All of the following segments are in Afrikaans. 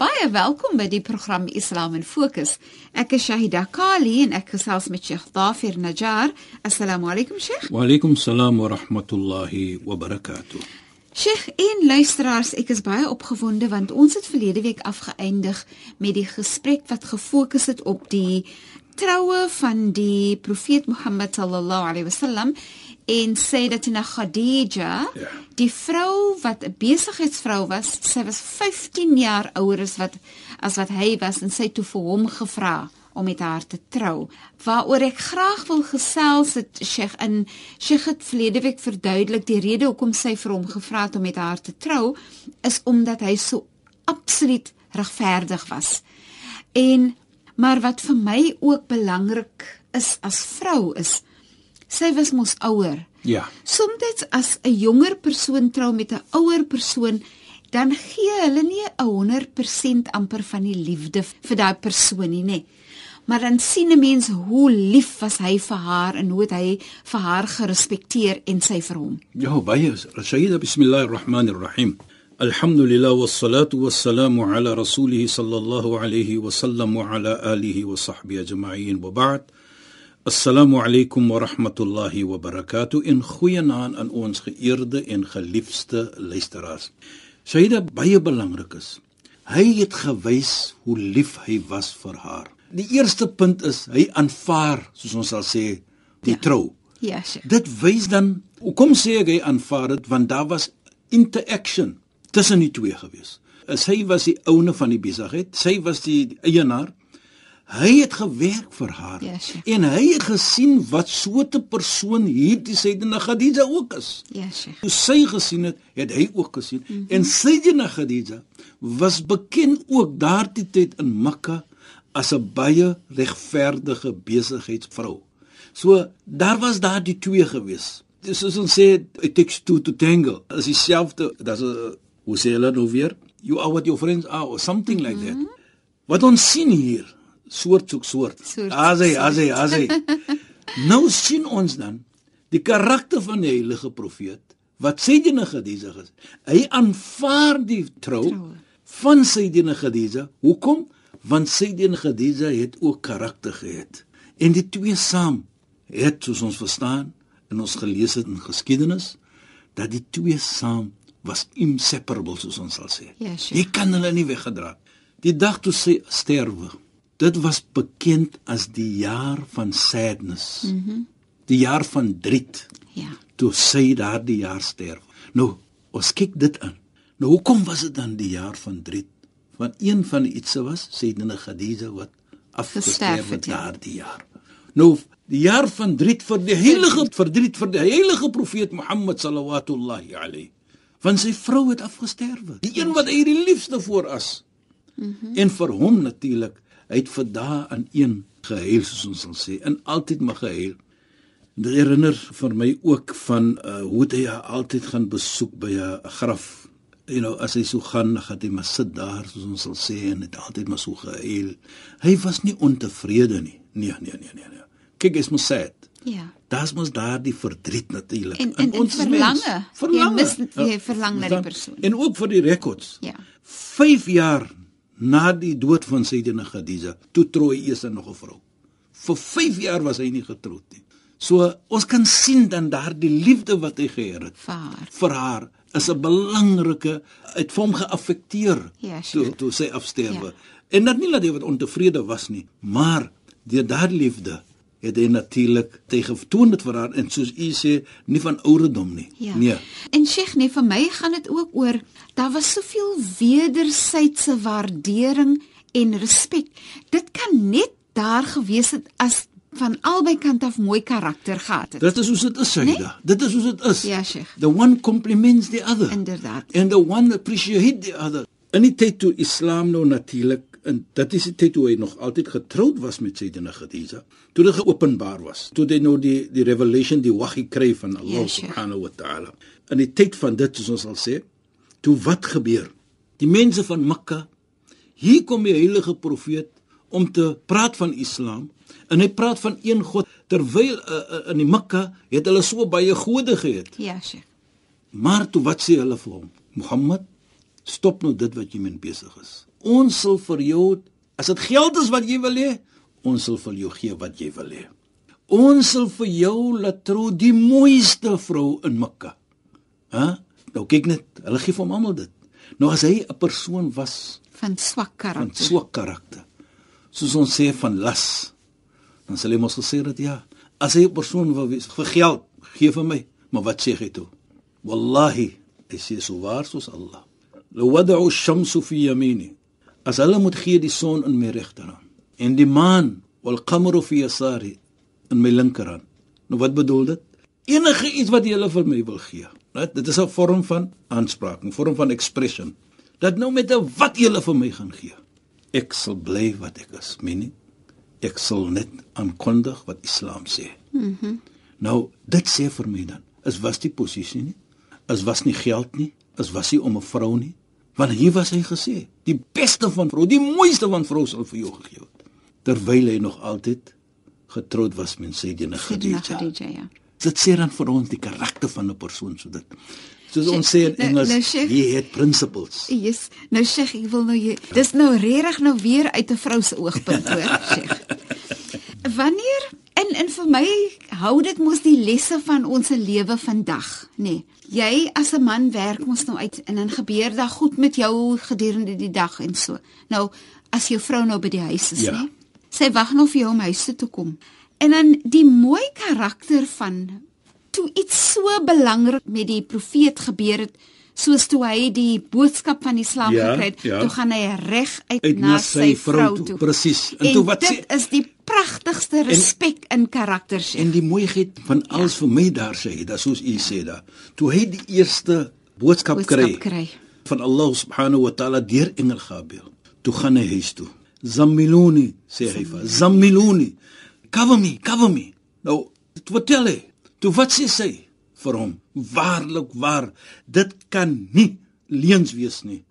Baie welkom by die program Islam in Fokus. Ek is Shahida Kali en ek gesels met Sheikh Dafir Najjar. Assalamu alaykum Sheikh. Wa alaykum salaam wa rahmatullahi wa barakatuh. Sheikh en luisteraars, ek is baie opgewonde want ons het verlede week afgeëindig met die gesprek wat gefokus het op die troue van die profeet Mohammed sallallahu alaihi wasallam en sê dat in Khadija Ja. die vrou wat 'n besigheidsvrou was, sy was 15 jaar ouer as wat as wat hy was en sy het toe vir hom gevra om met haar te trou. Waaroor ek graag wil gesels het Sheikh in Sheikh het verlede week verduidelik die rede hoekom sy vir hom gevra het om met haar te trou is omdat hy so absoluut regverdig was. En maar wat vir my ook belangrik is as vrou is sy was mos ouer. Ja. Soms as 'n jonger persoon trou met 'n ouer persoon, dan gee hulle nie 'n 100% amper van die liefde vir daai persoon nie, nê. Maar dan sien 'n mens hoe lief was hy vir haar en hoe het hy vir haar gerespekteer en sy vir hom. Ja, baie. Shayyida bismillahir rahmanir rahim. Alhamdulillah wassalatu wassalamu ala rasulih sallallahu alayhi wa sallam wa ala alihi wa sahbihi ajma'in wa ba'd. Assalamu alaykum wa rahmatullahi wa barakatuh. In goeienaand aan ons geëerde en geliefde luisteraars. Shayyida baie belangrik is. Hy het gewys hoe lief hy was vir haar. Die eerste punt is hy aanvaar, soos ons sal sê, die Ja. trou. Ja, Sheikh. Dit wys dan hoekom sê ek hy aanvaar dit want daar was interaction tussen die twee gewees. Sy was die oune van die besigheid, sy was die eienaar. Hy het gewerk vir haar Ja, Sheikh. en hy het gesien wat soorte persoon hierdie Sayyidina Khadija ook is. Ja, Sheikh. Toe sy gesien het, het hy ook gesien. Mm -hmm. En Sayyidina Khadija was bekend ook daardie tyd in Mekka as 'n baie regverdige besigheidsvrou. So daar was daar die twee gewees. Dis soos ons sê it takes two to tangle. As dieselfde, dis 'n hoe sê hulle nou weer? You are what your friends are or something like that. Wat ons sien hier, soort soek soort. Soort Asai, soek asai, asai. nou sien ons dan die karakter van die heilige profeet wat Sayyidina Khadija is. Hy aanvaar die trou van Sayyidina Khadija. Hoekom? Want Sayyidina Khadija het ook karakter gehad. En die twee saam het soos ons verstaan en ons gelees het in geskiedenis dat die twee saam was inseparable soos ons sal sê. Ja. Jy kan hulle nie weggedra. Die dag toe sy sterwe, dit was bekend as die jaar van sadness. Mhm. Mm die jaar van driet Ja. toe sy daardie jaar sterf. Nou, ons kyk dit aan. Nou hoekom was dit dan die jaar van driet? Want een van die ietsie was Sayyidina Khadija wat Gesterf afgesterf het, het ja. daardie jaar. Nou, die jaar van driet vir die heilige verdriet vir die heilige profeet Mohammed sallallahu alayhi. Want sy vrou het afgesterwe. Die een wat hy die liefste voor as. Mm -hmm. En vir hom natuurlik, hy het vir daai aan een gehuil soos ons sal sê, en altyd mag gehuil. Dit herinner vir my ook van uh, hoe hy haar altyd gaan besoek by 'n graf. You know, as hy so gaan, gaan hy maar sit daar soos ons sal sê en het altyd maar so gehuil. Hy was nie ontevrede nie. Nee, nee, nee, nee. nee. Kyk, is mos sad. Ja. Daar's mos daardie verdriet natuurlik. En- en- en is mens. verlange. Verlange. Jy mis- jy verlang na die persoon. En ook vir die rekords. Ja. 5 jaar na die dood van Sayyidina Khadija, toe trou hy eers nog 'n vrou. Vir 5 jaar was hy nie getroud nie. So ons kan sien dan daardie liefde wat hy gehad het Vir haar. vir haar is 'n belangrike het vir hom geaffekteer Ja, toe toe sy afsterwe. Ja. En dat nie dat hy wat ontevrede was nie, maar deur daardie liefde het hy natuurlik tegetoon dit vir haar en soos u sê nie van ouderdom nie. Ja. Nee. En Sheikh, nee, vir my gaan dit ook oor daar was soveel wederwysige waardering en respek. Dit kan net daar gewees het as van albei kante af mooi karakter gehad het. Dit is hoe dit is, Saida. Nee? Dit is hoe dit is. Ja, Sheikh. The one complements the other. Inderdaad. And the one appreciates the other. In die tyd toe Islam nou natuurlik en dit is die tyd toe hy nog altyd getroud was met Sayyidina Khadija. Toe dit geopenbaar was. Toe hy nou die die revelation, die wahi kry van Allah Ja, Sheikh. subhanahu wa ta'ala. In die tyd van dit soos ons sal sê, toe wat gebeur? Die mense van Mekka, hier kom die heilige profeet om te praat van Islam en hy praat van een God terwyl uh, uh, in die Mekka het hulle so baie gode gehad. Ja, Sheikh. Maar toe wat sê hulle vir hom? Mohammed, stop nou dit wat jy mee besig is. Ons sal vir jou as dit geld is wat jy wil hê, ons sal vir jou gee wat jy wil hê. Ons sal vir jou laat trou die mooiste vrou in Mekka. Hæ? Nou kyk net, hulle gee vir hom almal dit. Nou as hy 'n persoon was Van swak van karakter. swak karakter, soos ons sê van las, dan sal hy mos gesê dat ja, as hy 'n persoon wil wees vir geld, gee vir my, maar wat sê hy toe? Wallahi, hy sê so waar soos Allah. Law wada'u ash-shamsu fi yamini. As hulle moet gee die son in my regterhand en die maan wal qamaru fi yasari in my linkerhand. Nou wat bedoel dit? Enige iets wat jy hulle vir my wil gee. Net dit is 'n vorm van aanspraak, 'n vorm van expression. Dat nou met 'n wat jy hulle vir my gaan gee. Ek sal bly wat ek is, meaning ek sal net aankondig wat Islam sê. Mhm. Mm nou dit sê vir my dan, is was die posisie nie? Is was nie geld nie? Is was nie om 'n vrou nie? Want hier was hy gesê, die beste van vrou, die mooiste van vrou sal vir jou gegee word. Terwyl hy nog altyd getroud was met Sayyidina Khadija. Khadija, ja. Dit sê dan vir ons die karakter van 'n persoon so dit. Soos ons sê in nou- Engels, nou, Sheikh- he had principles. Yes. Nou Sheikh, ek wil nou jy dis nou regtig nou weer uit 'n vrou se oogpunt hoor, Sheikh. Wanneer en en vir my hou dit mos die lesse van ons lewe vandag, nê. Nee. Jy as 'n man werk mos nou uit en dan gebeur daar goed met jou gedurende die dag en so. Nou as jou vrou nou by die huis is, Ja. nê. Sy wag nog vir jou om huis toe te kom. En dan die mooi karakter van toe iets so belangrik met die profeet gebeur het soos toe hy die boodskap van Islam Ja, gekry het, ja. toe gaan hy reg uit, Uit na sy vrou toe. Presies. En, En, toe wat dit sê is die pragtigste respek in karakter sê. en die mooiheid van alles vir my daar sê, dat soos u sê daar. Toe hy die eerste boodskap, Boodskap kry, kry. van Allah subhanahu wa ta'ala deur engel Gabriel, toe gaan hy huis toe. Zammiluni sê hy vir Zammiluni. Cover me, cover me. Nou, toe vertel hy, toe wat sê sy vir hom? Waarlik waar, dit kan nie leuns wees nie.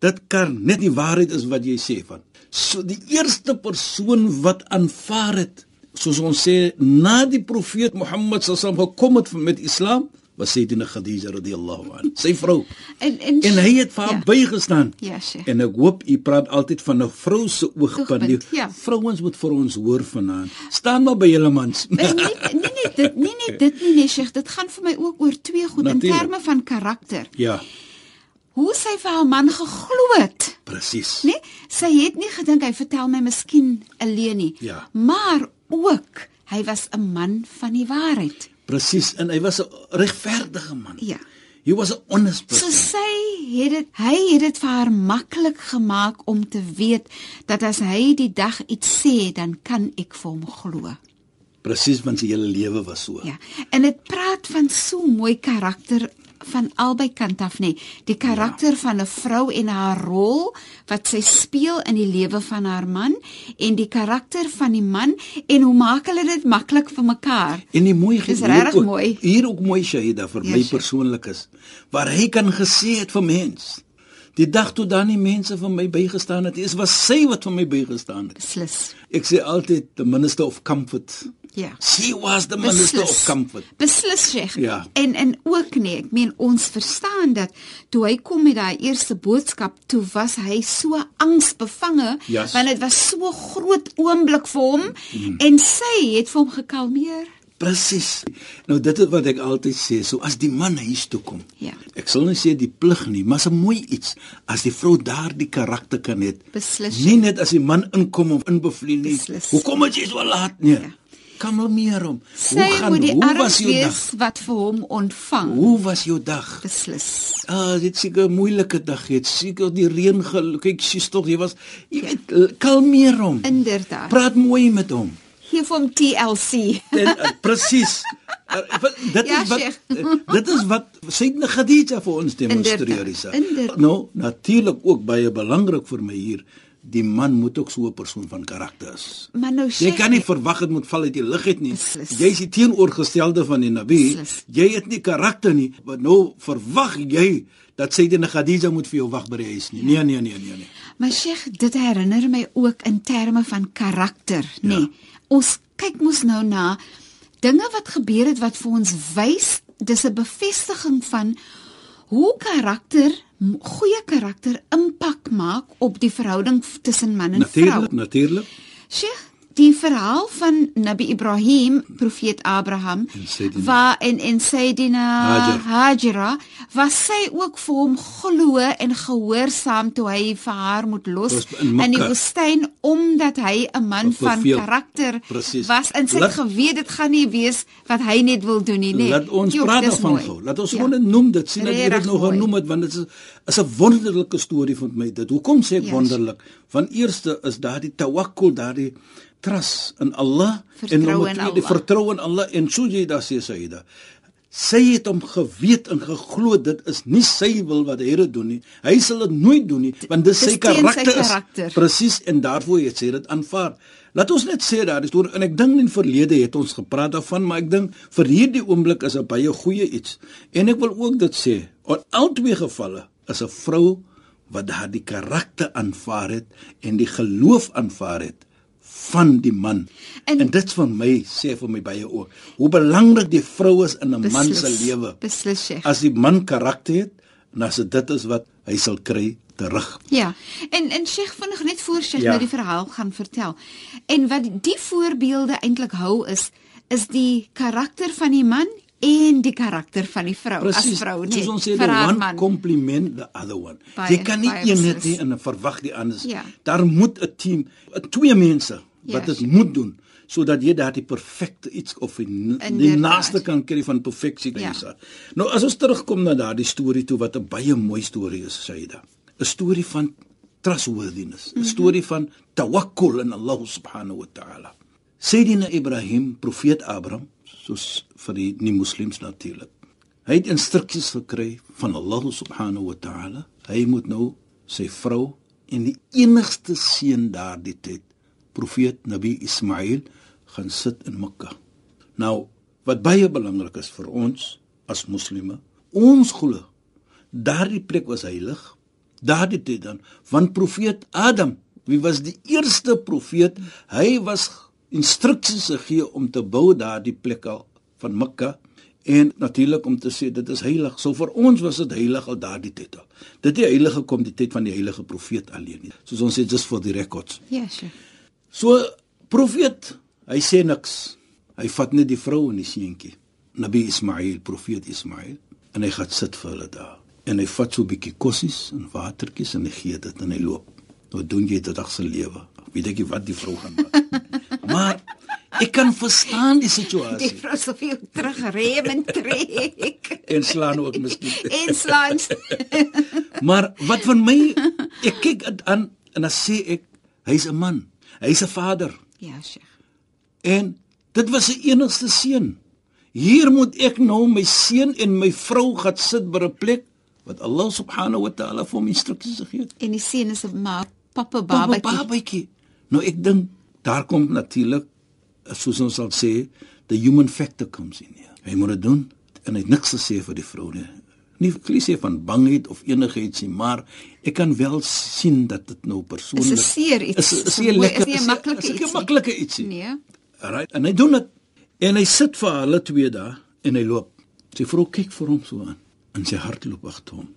Dit kan net nie waarheid is wat jy sê van. So die eerste persoon wat aanvaar het, soos ons sê, na die profeet Mohammed sallam gekom het met Islam, was Sayyidina Khadija radhiyallahu anha, sy vrou. En en, En hy het vir haar Ja. bygestaan. Ja, Sheikh. En ek hoop u praat altyd van 'n vrou se oogpunt. Die ja. Vrouens moet vir ons hoor vanaand. Staan maar by julle mans. Nee, nee, nee, nee, dit nee nee dit nie nee, Sheikh, dit gaan vir my ook oor twee goed in Natuurlijk. terme van karakter. ja, Hoe sy vir haar man geglo het. presies. Nee, sy het nie gedink hy vertel my miskien alleen nie. Ja. Maar ook hy was 'n man van die waarheid. Presies en hy was 'n regverdige man. Ja. He was a honest So person. sy het dit hy het dit vir haar maklik gemaak om te weet dat as hy die dag iets sê, dan kan ek vir hom glo. Presies want sy hele lewe was so. Ja. En dit praat van so mooi karakter van albei kante af nê. Die karakter ja. van 'n vrou en haar rol wat sy speel in die lewe van haar man en die karakter van die man en hoe maak hulle dit maklik vir mekaar? En die mooi hier regtig mooi. Hier ook mooi Shahida vir Ja, my persoonlik is waar hy kan gesê het vir mens. Die dag toe dan nie mense vir my bygestaan het, is was sy wat vir my bygestaan het. Beslis. Ek sê altyd the minister of comfort. Ja. She was the minister of comfort. Beslis Sheikh. Ja. En en ook nee, ek meen ons verstaan dat toe hy kom met daai eerste boodskap, toe was hy so angsbevange Yes. want dit was so groot oomblik vir hom mm. en sy het vir hom gekalmeer. Presies. Nou dit is wat ek altyd sê, so as die man huis toe kom. Ja. Ek sal nie sê die plig nie, maar 'n mooi iets as die vrou daardie karakter kan hê. Beslis. Nie net as die man inkom of inbevlieg nie. Beslis. Hoekom het jy so laat nie? Ja. kalmeer hom. Sy moet die hoe was jou dag? wat vir hom ontvang. Hoe was jou dag? Beslis. Ah, dit seker 'n moeilike dag het. Seker die reën gel- kyk sy's tog jy was jy weet l- kalmeer hom. Inderdaad. Praat mooi met hom. Geef hom TLC. Uh, presies. Uh, wat- dit Ja, is wat Sheikh. uh, dit is wat Sayyidina Khadija vir ons demonstreer is. Nou, natuurlik ook baie belangrik vir my hier, die man moet ook so 'n persoon van karakter is. Maar nou Jy Sheikh, kan nie verwag dit moet val uit die lug uit nie. Beslis. Jy is die teenoorgestelde van die Nabi. Beslis. Jy het nie karakter nie. Maar nou verwag jy dat Sayyidina Khadija moet vir jou wag by die huis nie. Nee, nee, nee, nee, nee. Maar Sheikh, dit herinner my ook in terme van karakter, nê. Nee. Ons kyk mos nou na dinge wat gebeur het wat vir ons wys dis 'n bevestiging van hoe karakter goeie karakter impak maak op die verhouding tussen man en vrou. Natuurlik, natuurlik. Sheikh, die verhaal van Nabi Ibrahim, profeet Abraham, waar en en Sayyidina. Hajira, was sy ook vir hom glo en gehoorsaam toe hy vir haar moet los in in, die woestyn omdat hy 'n man van karakter Precies. was en sy Laat- geweet dit gaan nie wees wat hy net wil doen nie, nee. Laat ons Joh, praat daarvan gou. Laat ons Ja. gewoon dit noem dit. Sien dat jy dit mooi. genoem het want dit is is 'n wonderlike storie van my dit. Hoekom sê ek Ja, wonderlik? Want eerste is daardie tawakkul, daardie trust in Allah Vertrou nommer in twee, die Allah. vertroue in Allah en daar sê Saida. Sy het hom geweet en geglo dit is nie sy wil wat hy dit doen nie. Hy sal dit nooit doen nie want dis sy teen sy karakter is. karakter. Presies en daarvoor het sy dit aanvaar. Laat ons net sê daar is toe en ek dink in die verlede het ons gepraat daarvan, maar ek dink vir hierdie oomblik is 'n baie goeie iets. En ek wil ook dit sê, in albei gevalle is 'n vrou wat daardie karakter aanvaar het en die geloof aanvaar het van die man. En, En- dit van my sê vir my baie ook hoe belangrik die vrou is in 'n man se lewe. Beslis, Sheikh. As die man karakter het, en as dit is wat hy sal kry terug. Ja. En en Sheikh vinnig net voor Sheikh Ja. nou die verhaal gaan vertel. En wat die voorbeelde eintlik hou is is die karakter van die man en die karakter van die vrou as vrou nee. Soos ons sê, the one man. compliment the other one. Baie, jy kan nie een net hê en verwag die ander. Ja. Daar moet 'n team, twee mense wat Ja, dit seker. moet doen sodat jy daardie perfekte iets of die, die naaste kan kry van perfeksie kan Ja. jy sê. Nou as ons terugkom na daardie storie toe wat 'n baie mooi storie is, Saida. 'n Storie van trustworthiness, 'n Mhm. storie van tawakkul in Allah subhanahu wa ta'ala. Sayyidina Ibrahim, profeet Abraham, soos vir die nie moslems natuurlik. Hy het instruksies gekry van Allah subhanahu wa ta'ala. Hy moet nou sy vrou en die enigste seun daardie tyd, profeet Nabi Ismail, gaan sit in Mekka. Nou, wat baie belangrik is vir ons as moslime, ons glo daardie plek was heilig. Daardie tyd dan, want profeet Adam, wie was die eerste profeet, hy was instruksies gegee om te bou daardie plek van Mekka en natuurlik om te sê dit is heilig. So vir ons was dit heilig al daardie tyd al. Dit het heilig gekom die tyd van die heilige profeet alleen nie. Soos ons sê just for the records. Ja, Sheikh. So profeet, hy sê niks. Hy vat net die vrou en die seentjie, Nabi Ismail, profeet Ismail, en hy gaan sit vir hulle daar. En hy vat so 'n bietjie kossies en watertjies en hy gee dit en hy loop. Nou doen jy dit dag se lewe. Weet ek nie wat die vrou gaan maak. maar ek kan verstaan die Die situasie vrou soveel terugrem en trek en slaan ook miskien. en slaan. Maar wat van my ek kyk aan en dan sê ek hy's 'n man. Hy's 'n vader. Ja, Sheikh. En dit was sy enigste seun. Hier moet ek nou my seun en my vrou gaan sit by 'n plek wat Allah subhanahu wa ta'ala vir my instruksies gegee het. En die seun is 'n ma pappa Baba babatjie. babatjie. Nou ek dink daar kom natuurlik soos ons sal sê, the human factor comes in hier. Hy moet dit doen en hy het niks gesê vir die vrou nie. Nie kliseë van bangheid of enigiets nie, maar ek kan wel sien dat dit nou persoonlik Is 'n seer iets. Is, is, mooi- lekker. is nie 'n maklike is 'n ietsie. maklike ietsie. Nee. Alright, en hy doen dit en hy sit vir hulle twee daar en hy loop. Sy vrou kyk vir hom so aan en sy hart loop agter hom.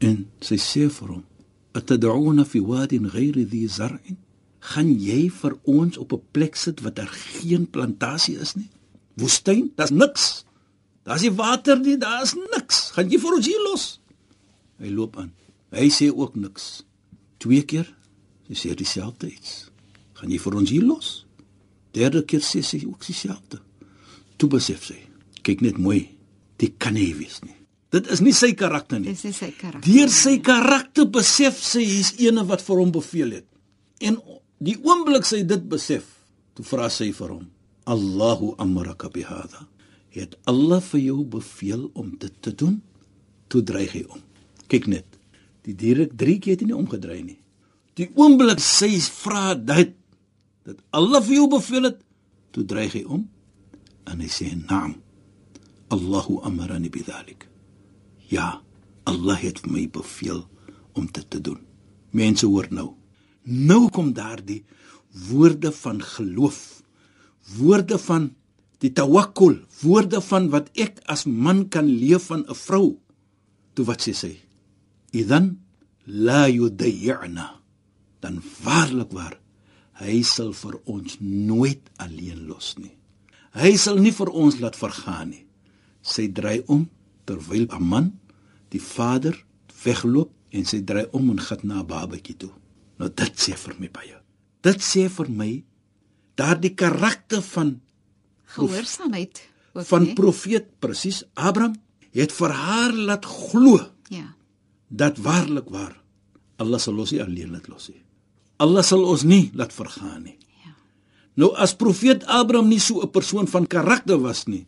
En sy sê vir hom: "Atad'una fi wadin ghayri dhi zar'in?" Gaan jy vir ons op 'n plek sit wat daar geen plantasie is nie? Woestyn, daar's niks. Daar's nie water nie, daar's niks. Gaan jy vir ons hier los? Hy loop aan. Hy sê ook niks. Twee keer, sy sê dieselfde iets. Gaan jy vir ons hier los? Derde keer sê sy ook dieselfde. Toe besef sy, kyk net mooi, dit kan nie wees nie. Dit is nie sy karakter nie. Dis is sy karakter. Deur sy karakter besef sy hier's eene wat vir hom beveel het. En die oomblik sy dit besef, toe vra sy vir hom: "Allahu amaraka bihadha." Het Allah vir jou beveel om dit te doen? Toe dreig hy om. Kyk net. Die direk 3 keer het hy nie omgedry nie. Die oomblik sy vra dit dat Allah vir jou beveel het, toe dreig hy om en hy sê: "Naam. Allahu amarani bidhalik." Ja, Allah het my beveel om dit te doen. Mense hoor nou. Nou kom daardie woorde van geloof. Woorde van die tawakkul, woorde van wat ek as man kan leef van 'n vrou. Toe wat sê sy? Idan la yudayyana. Dan waarlik waar hy sal vir ons nooit alleen los nie. Hy sal nie vir ons laat vergaan nie. Sy dry om terwyl 'n man die vader wegloop en sy dry om en gaan na babatjie toe. Nou dit sê vir my baie. Dit sê vir my daardie karakter van gehoorsaamheid ook van nie? profeet presies Abraham het vir haar laat glo Ja. dat waarlik waar Allah sal ons nie alleen laat los nie. Allah sal ons nie laat vergaan nie. Ja. Nou as profeet Abraham nie so 'n persoon van karakter was nie,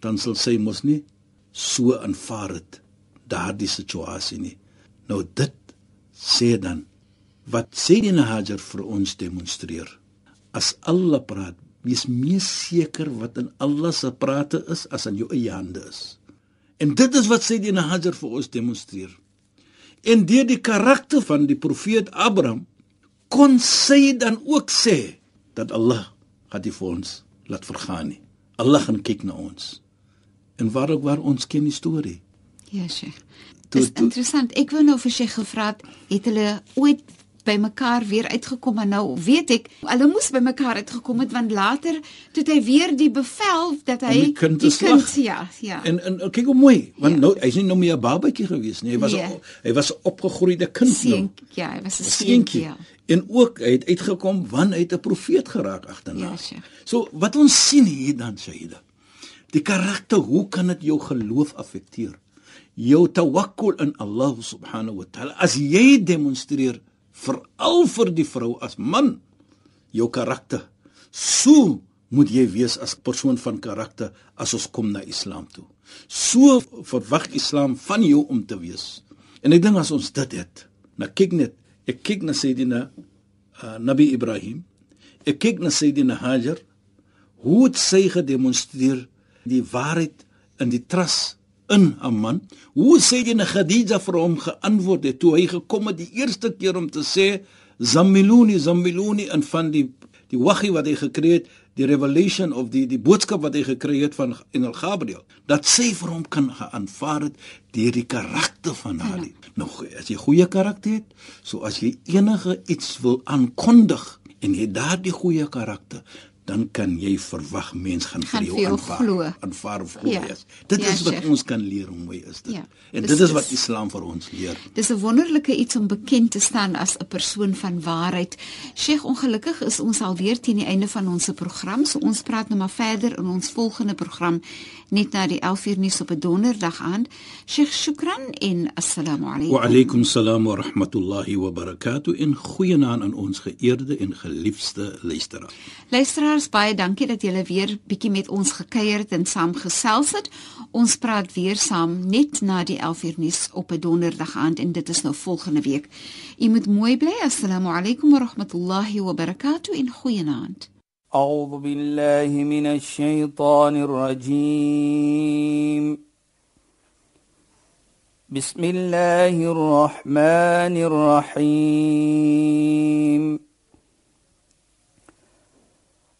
dan sal sy mos nie so aanvaar het daardie situasie nie. Nou dit sê dan wat Sayyidina Hajar vir ons demonstreer. As Allah praat, wees meer seker wat in Allah se prate is as in jou eie hande is. En dit is wat Sayyidina Hajar vir ons demonstreer. En deur die karakter van die profeet Abraham kon sy dan ook sê dat Allah gaan die vir ons laat vergaan nie. Allah gaan kyk na ons. En waarlik waar ons ken die storie. Ja, Sheikh. Dis toe- interessant. Ek wou nou vir Sheikh gevra het, het hulle ooit by mekaar weer uitgekom en nou weet ek hulle moes by mekaar uitgekom het want later toe het hy weer die bevel dat hy die kind die slag. kind ja ja En en kyk hoe mooi, want Ja. nou hy's nie nou meer 'n babatjie gewees nie. Hy was Nee. hy was 'n opgegroeide kind nou. seun ja hy was 'n seentjie ja. En ook hy het uitgekom want hy het 'n profeet geraak agterna. Ja, Sheikh. so wat ons sien hier dan Shaida. Die karakter, hoe kan dit jou geloof affekteer? Jou tawakkul in Allah subhanahu wa ta'ala. As jy demonstreer veral vir die vrou as man jou karakter. So moet jy wees as persoon van karakter as ons kom na Islam toe. So verwag Islam van jou om te wees. En ek dink as ons dit het, nou kyk net, ek kyk na Sayyidina uh, Nabi Ibrahim. Ek kyk na Sayyidina Hajar. Hoe het sy gedemonstreer die waarheid in die trust in 'n man. Hoe sê jy na Khadija vir hom geantwoord het toe hy gekom het die eerste keer om te sê Zammiluni Zammiluni en van die die wahi wat hy gekry het, die revelation of die die boodskap wat hy gekry het van engel Gabriel, dat sy vir hom kan geaanvaar het deur die karakter van haar. Nou as jy goeie karakter het, so as jy enige iets wil aankondig en jy daardie goeie karakter dan kan jy verwag mens gaan, Gaan vir jou aanvaar glo. aanvaar of glo Ja. ja. Dit Ja, is wat Sheikh. ons kan leer hoe mooi is dit. Ja. En Dis- dit is wat Islam vir ons leer. Dis 'n wonderlike iets om bekend te staan as 'n persoon van waarheid. Sheikh, ongelukkig is ons alweer teen die einde van ons program, so ons praat nou maar verder in ons volgende program net na die 11uur nuus op 'n donderdag aan. Sheikh, shukran en assalamu alaykum. Wa alaykum salaam wa rahmatullahi wa barakatuh in goeienaand aan ons geëerde en geliefde luisteraars. Luisteraars, baie dankie dat julle weer bietjie met ons gekuier het en saam gesels het. Ons praat weer saam net na die 11uur nuus op 'n donderdag aand en dit is nou volgende week. U moet mooi bly. Assalamu alaykum wa rahmatullahi wa barakatuh en goeienaand. أعوذ بالله من الشيطان الرجيم بسم الله الرحمن الرحيم